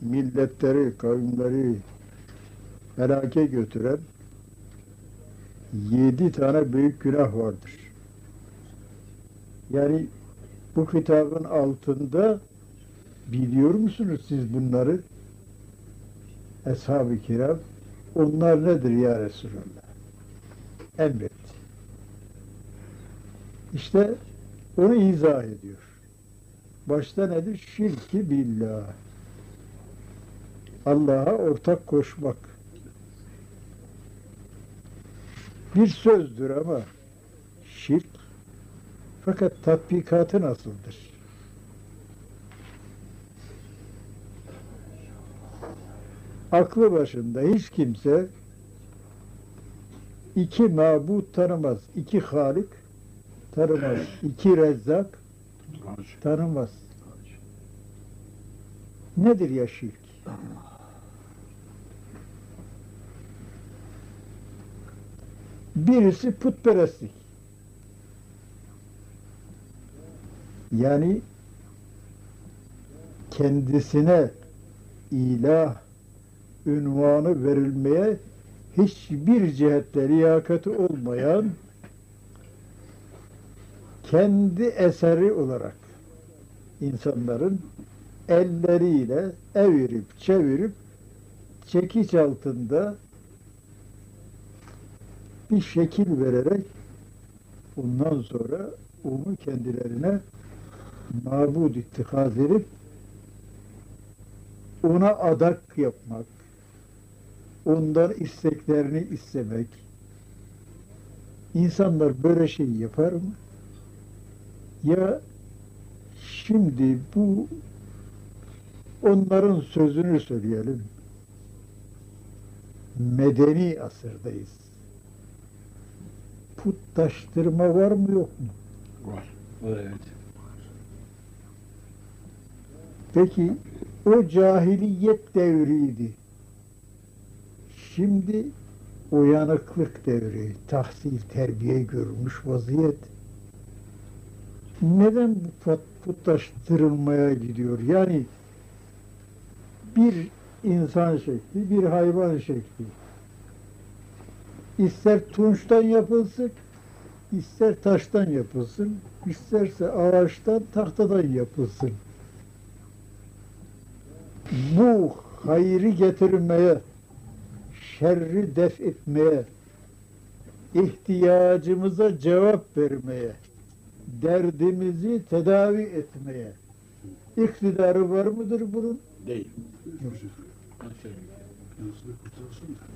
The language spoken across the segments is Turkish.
milletleri, kavimleri helake götüren yedi tane büyük günah vardır. Yani bu kitabın altında biliyor musunuz siz bunları? Eshab-ı kiram onlar nedir ya Resulallah? Emret. İşte onu izah ediyor. Başta nedir? Şirki billah. Allah'a ortak koşmak. Bir sözdür ama şirk fakat tatbikatı nasıldır? Aklı başında hiç kimse iki mabut tanımaz, iki halik tanımaz, iki rezzak tanımaz. Nedir ya şirk? Birisi putperestlik. Yani kendisine ilah ünvanı verilmeye hiçbir cihette liyakati olmayan kendi eseri olarak insanların elleriyle evirip çevirip çekiç altında bir şekil vererek ondan sonra onu kendilerine mabud ittikaz edip ona adak yapmak, ondan isteklerini istemek. İnsanlar böyle şey yapar mı? Ya şimdi bu onların sözünü söyleyelim. Medeni asırdayız. Putlaştırma var mı yok mu? Var. Evet. Peki o cahiliyet devriydi. Şimdi uyanıklık devri, tahsil, terbiye görmüş vaziyet. Neden bu put- putlaştırılmaya gidiyor? Yani bir insan şekli, bir hayvan şekli. İster tunçtan yapılsın, ister taştan yapılsın, isterse ağaçtan, tahtadan yapılsın bu hayrı getirmeye, şerri def etmeye, ihtiyacımıza cevap vermeye, derdimizi tedavi etmeye iktidarı var mıdır bunun? Değil.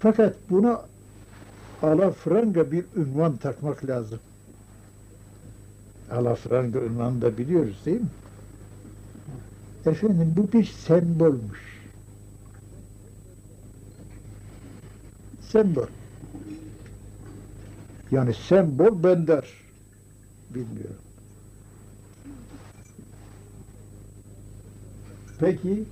Fakat buna alafranga bir ünvan takmak lazım. Alafranga ünvanı da biliyoruz değil mi? Efendim bu bir sembolmuş. Sembol. Yani sembol bender. Bilmiyorum. Peki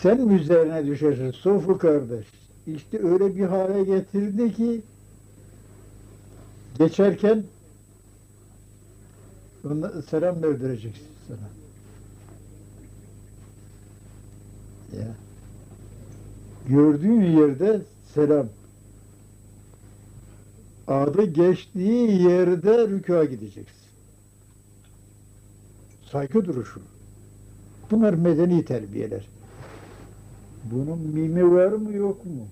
sen üzerine düşersin Sofu kardeş. İşte öyle bir hale getirdi ki geçerken ona selam verdireceksin sana. Ya. Gördüğün yerde selam. Adı geçtiği yerde rükûa gideceksin. Saygı duruşu. Bunlar medeni terbiyeler. Bunun mimi var mı yok mu?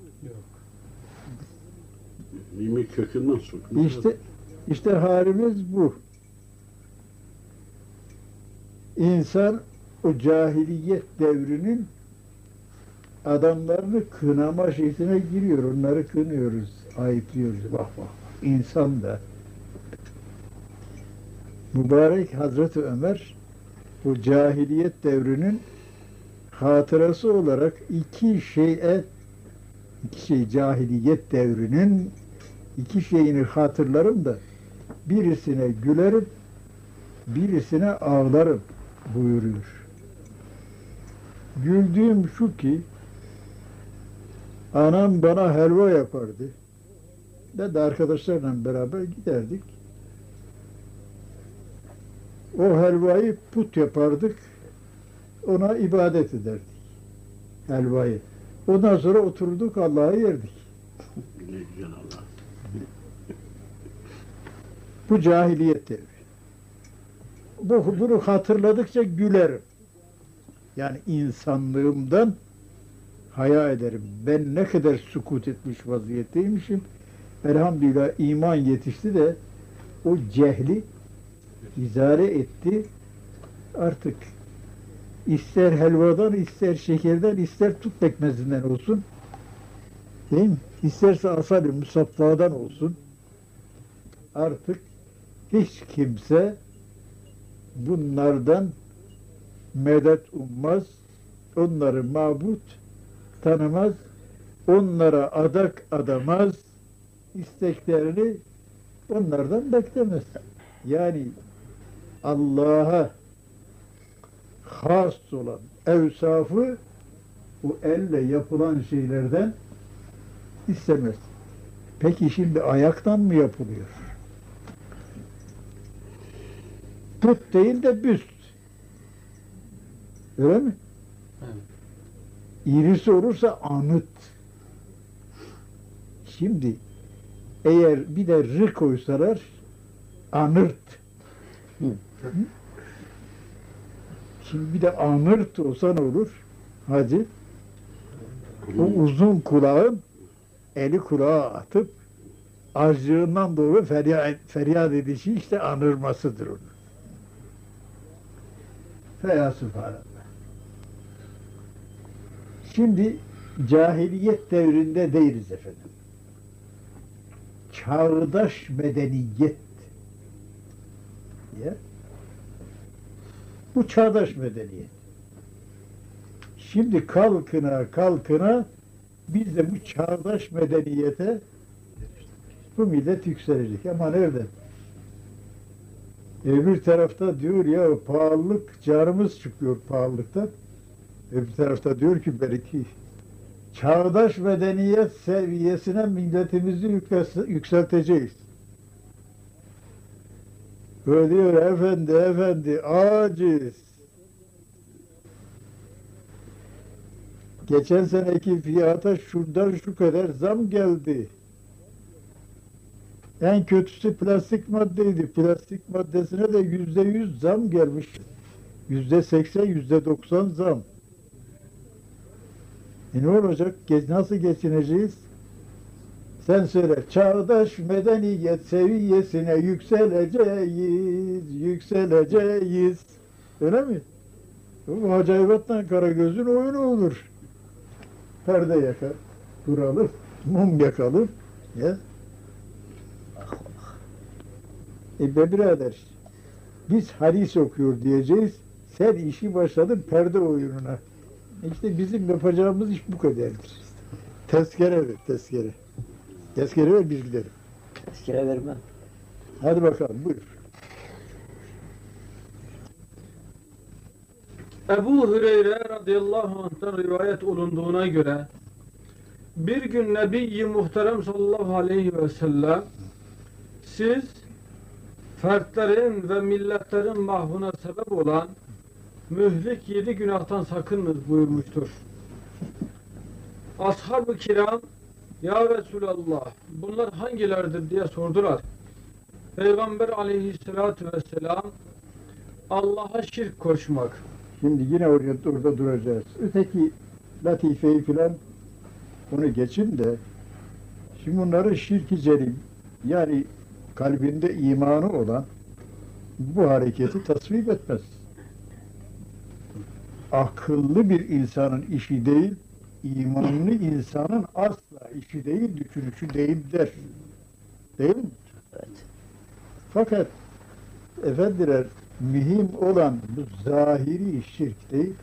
Mimi kökünden sokmuş. İşte işte halimiz bu. İnsan o cahiliyet devrinin adamlarını kınama şeysine giriyor. Onları kınıyoruz, ayıplıyoruz. Vah vah. İnsan da. Mübarek Hazreti Ömer bu cahiliyet devrinin hatırası olarak iki şeye iki şey cahiliyet devrinin iki şeyini hatırlarım da birisine gülerim birisine ağlarım buyuruyor. Güldüğüm şu ki anam bana helva yapardı. Ben de arkadaşlarla beraber giderdik. O helvayı put yapardık. Ona ibadet ederdik. Helvayı. Ondan sonra oturduk Allah'a yerdik. Ne güzel Allah. Bu cahiliyet devri. Bu, bunu hatırladıkça gülerim. Yani insanlığımdan haya ederim. Ben ne kadar sukut etmiş vaziyetteymişim. Elhamdülillah iman yetişti de o cehli izare etti. Artık ister helvadan, ister şekerden, ister tut pekmezinden olsun. Değil mi? İsterse asal-i musaffadan olsun. Artık hiç kimse bunlardan medet ummaz, onları mabut tanımaz, onlara adak adamaz, isteklerini onlardan beklemez. Yani Allah'a has olan evsafı bu elle yapılan şeylerden istemez. Peki şimdi ayaktan mı yapılıyor? Put değil de büst. Öyle mi? Evet. İrisi olursa anıt. Şimdi eğer bir de rı koysalar anırt. Hı. Şimdi bir de anırt olsa ne olur? Hadi. O uzun kulağın eli kulağa atıp acığından doğru feryat, feryat edişi işte anırmasıdır onun. Feya Sübhanallah. Şimdi cahiliyet devrinde değiliz efendim. Çağdaş medeniyet. Ya. Bu çağdaş medeniyet. Şimdi kalkına kalkına biz de bu çağdaş medeniyete bu millet yükselecek. Ama nerede? Öbür tarafta diyor ya pahalılık, canımız çıkıyor pahalılıktan. Öbür tarafta diyor ki belki çağdaş medeniyet seviyesine milletimizi yükselteceğiz. Böyle diyor efendi efendi aciz. Geçen seneki fiyata şuradan şu kadar zam geldi. En kötüsü plastik maddeydi. Plastik maddesine de yüzde yüz zam gelmiş. Yüzde seksen, yüzde doksan zam. E ne olacak? Nasıl geçineceğiz? Sen söyle. Çağdaş medeniyet seviyesine yükseleceğiz, yükseleceğiz. Öyle mi? Bu Hacayibat'la Karagöz'ün oyunu olur. Perde yakar, duralım, mum yakalım. Ya. E be birader, biz hadis okuyor diyeceğiz. Sen işi başladın perde oyununa. İşte bizim yapacağımız iş bu kadardır. Tezkere ver, tezkere. Tezkere ver biz gidelim. Tezkere vermem. Hadi bakalım buyur. Ebu Hüreyre radıyallahu anh'tan rivayet olunduğuna göre bir gün Nebi-i Muhterem sallallahu aleyhi ve sellem siz fertlerin ve milletlerin mahvına sebep olan mühlik yedi günahtan sakınınız buyurmuştur. Ashab-ı kiram Ya Resulallah bunlar hangilerdir diye sordular. Peygamber aleyhissalatü vesselam Allah'a şirk koşmak, Şimdi yine oraya, orada duracağız. Öteki latifeyi filan onu geçin de şimdi bunları şirki celim yani kalbinde imanı olan bu hareketi tasvip etmez. Akıllı bir insanın işi değil, imanlı insanın asla işi değil, düşünüşü değil der. Değil mi? Evet. Fakat efendiler mühim olan bu zahiri şirk değil,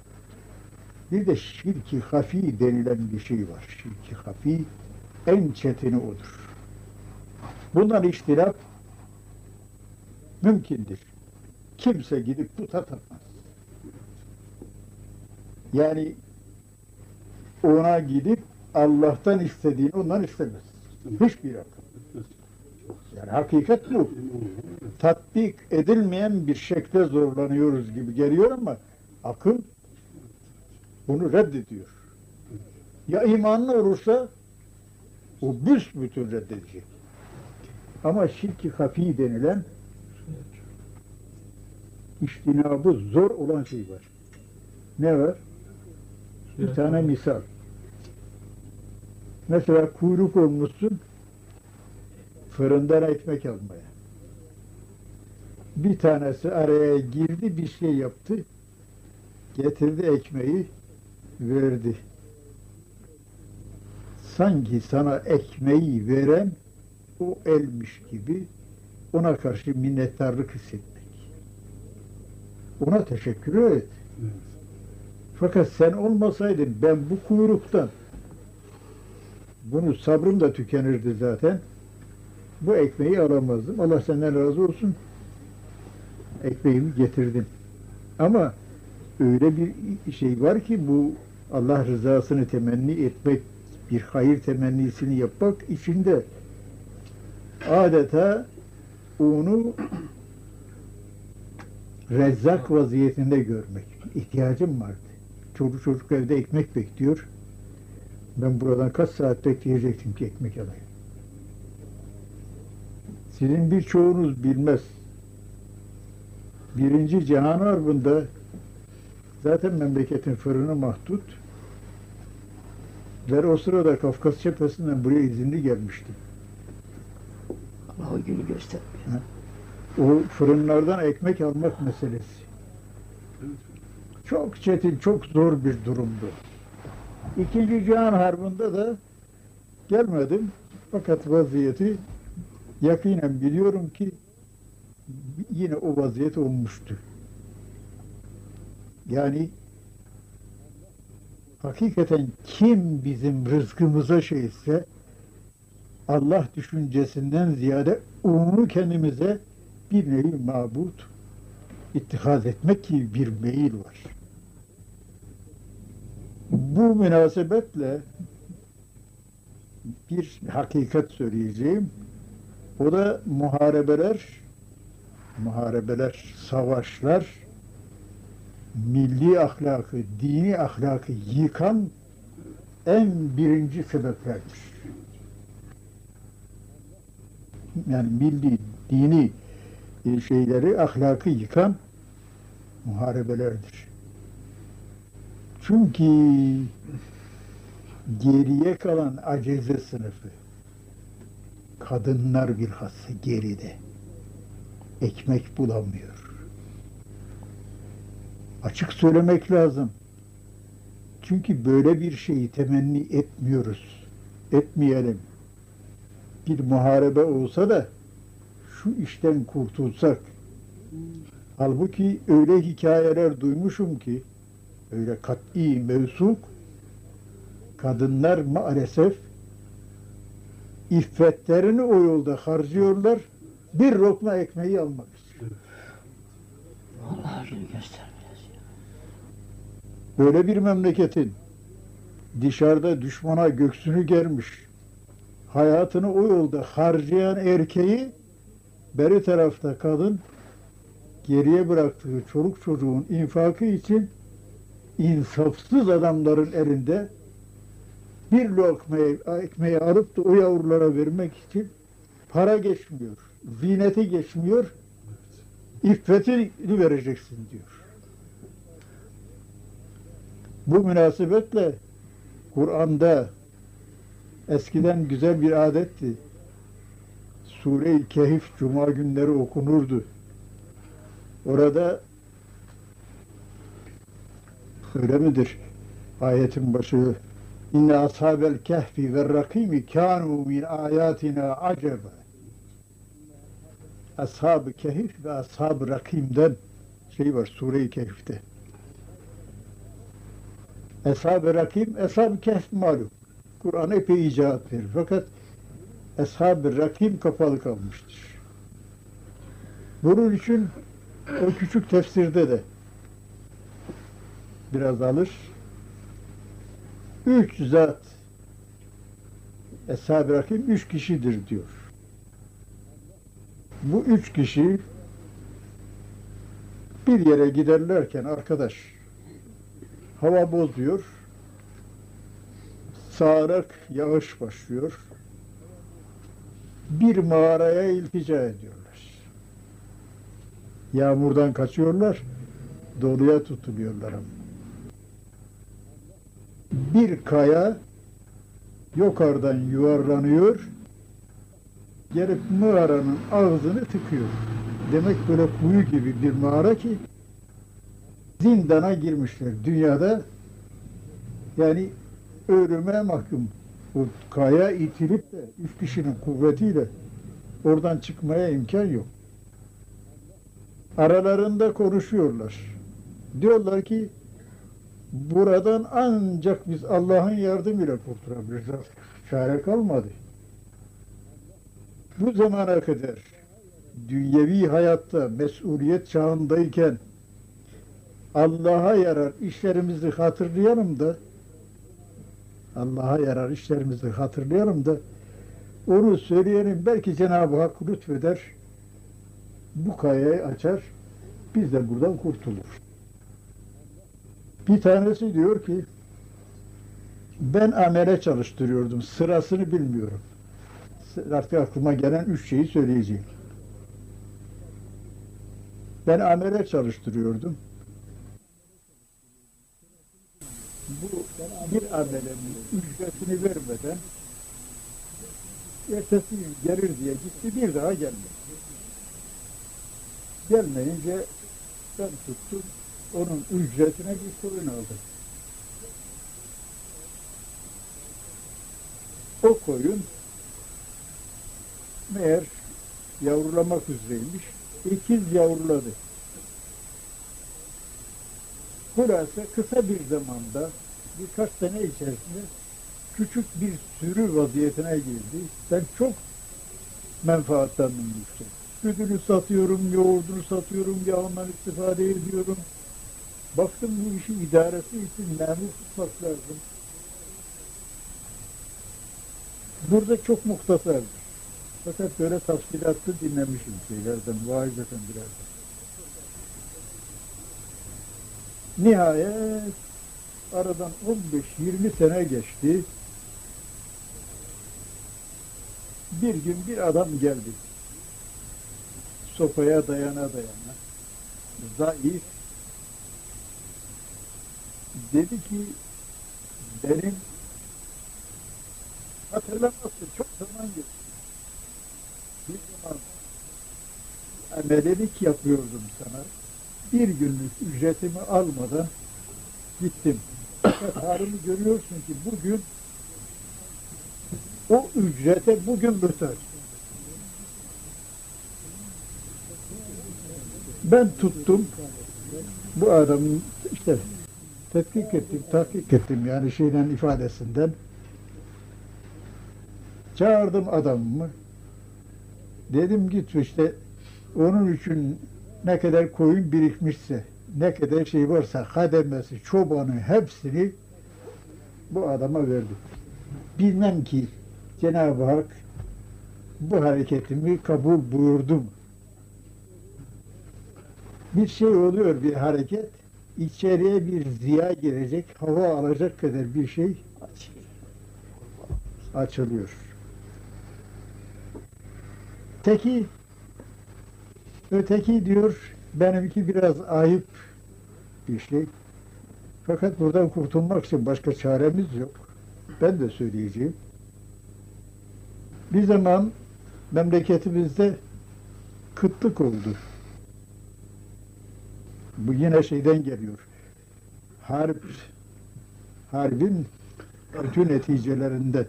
bir de şirki hafi denilen bir şey var. Şirki hafi en çetini odur. Bundan ihtilaf mümkündür. Kimse gidip puta tapmaz. Yani ona gidip Allah'tan istediğini ondan istemez. Hiçbir akıl. Yani hakikat bu tatbik edilmeyen bir şekle zorlanıyoruz gibi geliyor ama akıl Bunu reddediyor. Ya imanlı olursa o büsbütün reddedecek. Ama şirki hafi denilen iştinabı zor olan şey var. Ne var? Bir tane misal. Mesela kuyruk olmuşsun fırından ekmek almaya. Bir tanesi araya girdi bir şey yaptı. Getirdi ekmeği verdi. Sanki sana ekmeği veren o elmiş gibi ona karşı minnettarlık hissetmek. Ona teşekkür et. Fakat sen olmasaydın ben bu kuyruktan bunu sabrım da tükenirdi zaten. Bu ekmeği alamazdım. Allah senden razı olsun. Ekmeğimi getirdin. Ama öyle bir şey var ki bu Allah rızasını temenni etmek, bir hayır temennisini yapmak içinde adeta onu rezzak vaziyetinde görmek. İhtiyacım vardı. Çocuk çocuk evde ekmek bekliyor. Ben buradan kaç saat bekleyecektim ki ekmek alayım. Sizin birçoğunuz bilmez. Birinci Cihan Harbi'nde zaten memleketin fırını mahdut. Ben o sırada Kafkas cephesinden buraya izinli gelmiştim. Allah o günü göstermiyor. O fırınlardan ekmek almak meselesi. Çok çetin, çok zor bir durumdu. İkinci Cihan Harbi'nde de gelmedim. Fakat vaziyeti yakinen biliyorum ki yine o vaziyet olmuştu. Yani hakikaten kim bizim rızkımıza şeyse Allah düşüncesinden ziyade onu kendimize bir nevi mabut ittihaz etmek gibi bir meyil var. Bu münasebetle bir hakikat söyleyeceğim. O da muharebeler, muharebeler, savaşlar, milli ahlakı, dini ahlakı yıkan en birinci sebeplerdir. Yani milli, dini e, şeyleri, ahlakı yıkan muharebelerdir. Çünkü geriye kalan acize sınıfı, kadınlar bilhassa geride, ekmek bulamıyor. Açık söylemek lazım. Çünkü böyle bir şeyi temenni etmiyoruz. Etmeyelim. Bir muharebe olsa da şu işten kurtulsak. Halbuki öyle hikayeler duymuşum ki öyle kat'i mevsuk kadınlar maalesef iffetlerini o yolda harcıyorlar bir lokma ekmeği almak için. Allah günü göstermiyor. Böyle bir memleketin dışarıda düşmana göksünü germiş, hayatını o yolda harcayan erkeği beri tarafta kadın geriye bıraktığı çoluk çocuğun infakı için insafsız adamların elinde bir lokma ekmeği alıp da o yavrulara vermek için para geçmiyor, zineti geçmiyor, iffetini vereceksin diyor. Bu münasebetle Kur'an'da eskiden güzel bir adetti. Sure-i Kehif Cuma günleri okunurdu. Orada öyle midir? Ayetin başı İnne ashabel kehfi ve rakimi kanu min ayatina acaba. Ashab-ı Kehif ve Ashab-ı Rakim'den şey var Sure-i Kehif'te. Eshab-ı Rakim, Eshab-ı Kehf malum. Kur'an epey icraat verir. Fakat Eshab-ı Rakim kapalı kalmıştır. Bunun için o küçük tefsirde de biraz alır. Üç zat Eshab-ı Rakim üç kişidir diyor. Bu üç kişi bir yere giderlerken arkadaş Hava bozuyor. Sağarak yağış başlıyor. Bir mağaraya iltica ediyorlar. Yağmurdan kaçıyorlar. Doluya tutuluyorlar ama. Bir kaya yukarıdan yuvarlanıyor. Gelip mağaranın ağzını tıkıyor. Demek böyle kuyu gibi bir mağara ki zindana girmişler dünyada. Yani ölüme mahkum. O kaya itilip de üç kişinin kuvvetiyle oradan çıkmaya imkan yok. Aralarında konuşuyorlar. Diyorlar ki buradan ancak biz Allah'ın yardımıyla kurtulabiliriz. Çare kalmadı. Bu zamana kadar dünyevi hayatta mesuliyet çağındayken Allah'a yarar işlerimizi hatırlayalım da Allah'a yarar işlerimizi hatırlayalım da onu söyleyelim belki Cenab-ı Hak lütfeder bu kayayı açar biz de buradan kurtulur. Bir tanesi diyor ki ben amele çalıştırıyordum sırasını bilmiyorum. Artık aklıma gelen üç şeyi söyleyeceğim. Ben amele çalıştırıyordum. Bu bir amelenin ücretini vermeden ertesi gün gelir diye gitti bir daha gelmedi. Gelmeyince ben tuttum onun ücretine bir koyun aldım. O koyun meğer yavrulamak üzereymiş. İkiz yavruladı. Hulasa kısa bir zamanda birkaç sene içerisinde küçük bir sürü vaziyetine girdi. Ben çok menfaatlandım yüksek. Sütünü satıyorum, yoğurdunu satıyorum, yağından istifade ediyorum. Baktım bu işin idaresi için memur tutmak lazım. Burada çok muhtasardır. Fakat böyle tafsilatlı dinlemişim şeylerden, vaizeten biraz. Nihayet aradan 15-20 sene geçti. Bir gün bir adam geldi. Sopaya dayana dayana. Zayıf. Dedi ki benim hatırlamazsın çok zaman geçti. Bir zaman amelelik yapıyordum sana. Bir günlük ücretimi almadan gittim. Halimi görüyorsun ki bugün o ücrete bugün muhtaç. Ben tuttum bu adamın işte tetkik ettim, tahkik ettim yani şeyden ifadesinden. Çağırdım adamımı. Dedim git işte onun için ne kadar koyun birikmişse, ne kadar şey varsa kademesi, çobanı hepsini bu adama verdim. Bilmem ki Cenab-ı Hak bu hareketimi kabul buyurdu mu? Bir şey oluyor, bir hareket, içeriye bir ziya girecek, hava alacak kadar bir şey açılıyor. Teki öteki diyor benimki biraz ayıp bir şey. Fakat buradan kurtulmak için başka çaremiz yok. Ben de söyleyeceğim. Bir zaman memleketimizde kıtlık oldu. Bu yine şeyden geliyor. Harp, harbin kötü neticelerinden.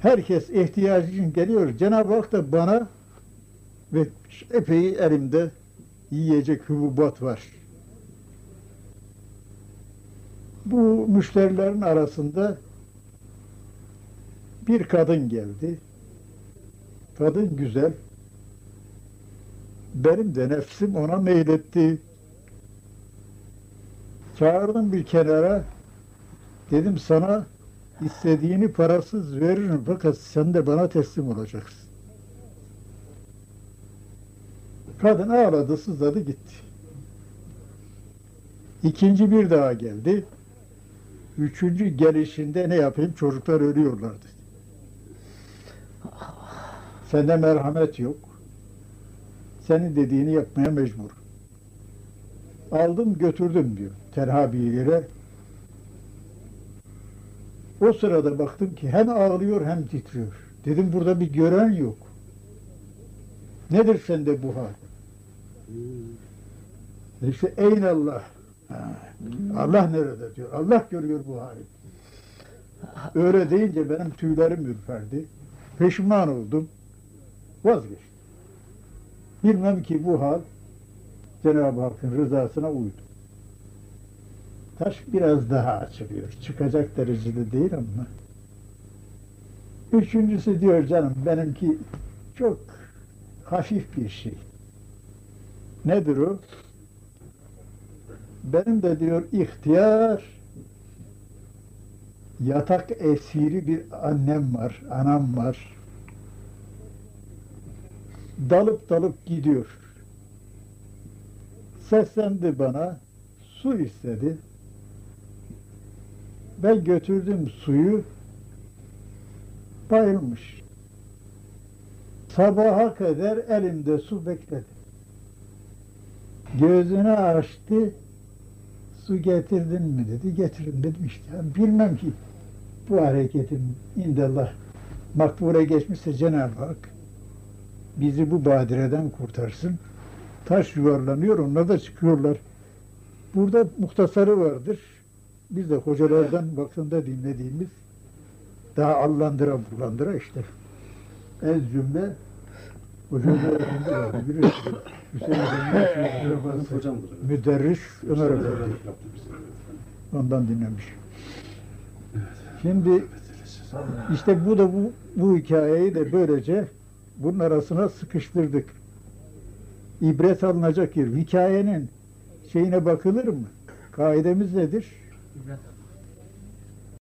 Herkes ihtiyacı için geliyor. Cenab-ı Hak da bana ve epey elimde yiyecek hububat var. Bu müşterilerin arasında bir kadın geldi. Kadın güzel. Benim de nefsim ona meyletti. Çağırdım bir kenara. Dedim sana istediğini parasız veririm fakat sen de bana teslim olacaksın. Kadın ağladı, sızladı gitti. İkinci bir daha geldi. Üçüncü gelişinde ne yapayım? Çocuklar ölüyorlardı. Sende merhamet yok. Senin dediğini yapmaya mecbur. Aldım götürdüm diyor yere. O sırada baktım ki hem ağlıyor hem titriyor. Dedim burada bir gören yok. Nedir sende bu hal? İşte eynallah. Ha, Allah nerede diyor. Allah görüyor bu hali. Öyle deyince benim tüylerim ürperdi. Peşman oldum. Vazgeçtim. Bilmem ki bu hal Cenab-ı Hakk'ın rızasına uydu. Taş biraz daha açılıyor. Çıkacak derecede değil ama. Üçüncüsü diyor canım benimki çok hafif bir şey. Nedir o? Benim de diyor ihtiyar yatak esiri bir annem var, anam var. Dalıp dalıp gidiyor. Seslendi bana, su istedi. Ben götürdüm suyu, bayılmış. Sabaha kadar elimde su bekledi. Gözünü açtı, su getirdin mi dedi, getirdim dedim işte. Bilmem ki bu hareketim indallah makbule geçmişse Cenab-ı Hak bizi bu badireden kurtarsın. Taş yuvarlanıyor, onlar da çıkıyorlar. Burada muhtasarı vardır. Biz de hocalardan vaktinde dinlediğimiz daha allandıra bulandıra işte. Ez cümle hocalar vardı. Biri Hüseyin Hocamdır. müderris Ömer Efendi. Ondan dinlemiş. Şimdi işte bu da bu, bu hikayeyi de böylece bunun arasına sıkıştırdık. İbret alınacak yer. Hikayenin şeyine bakılır mı? Kaidemiz nedir? İbret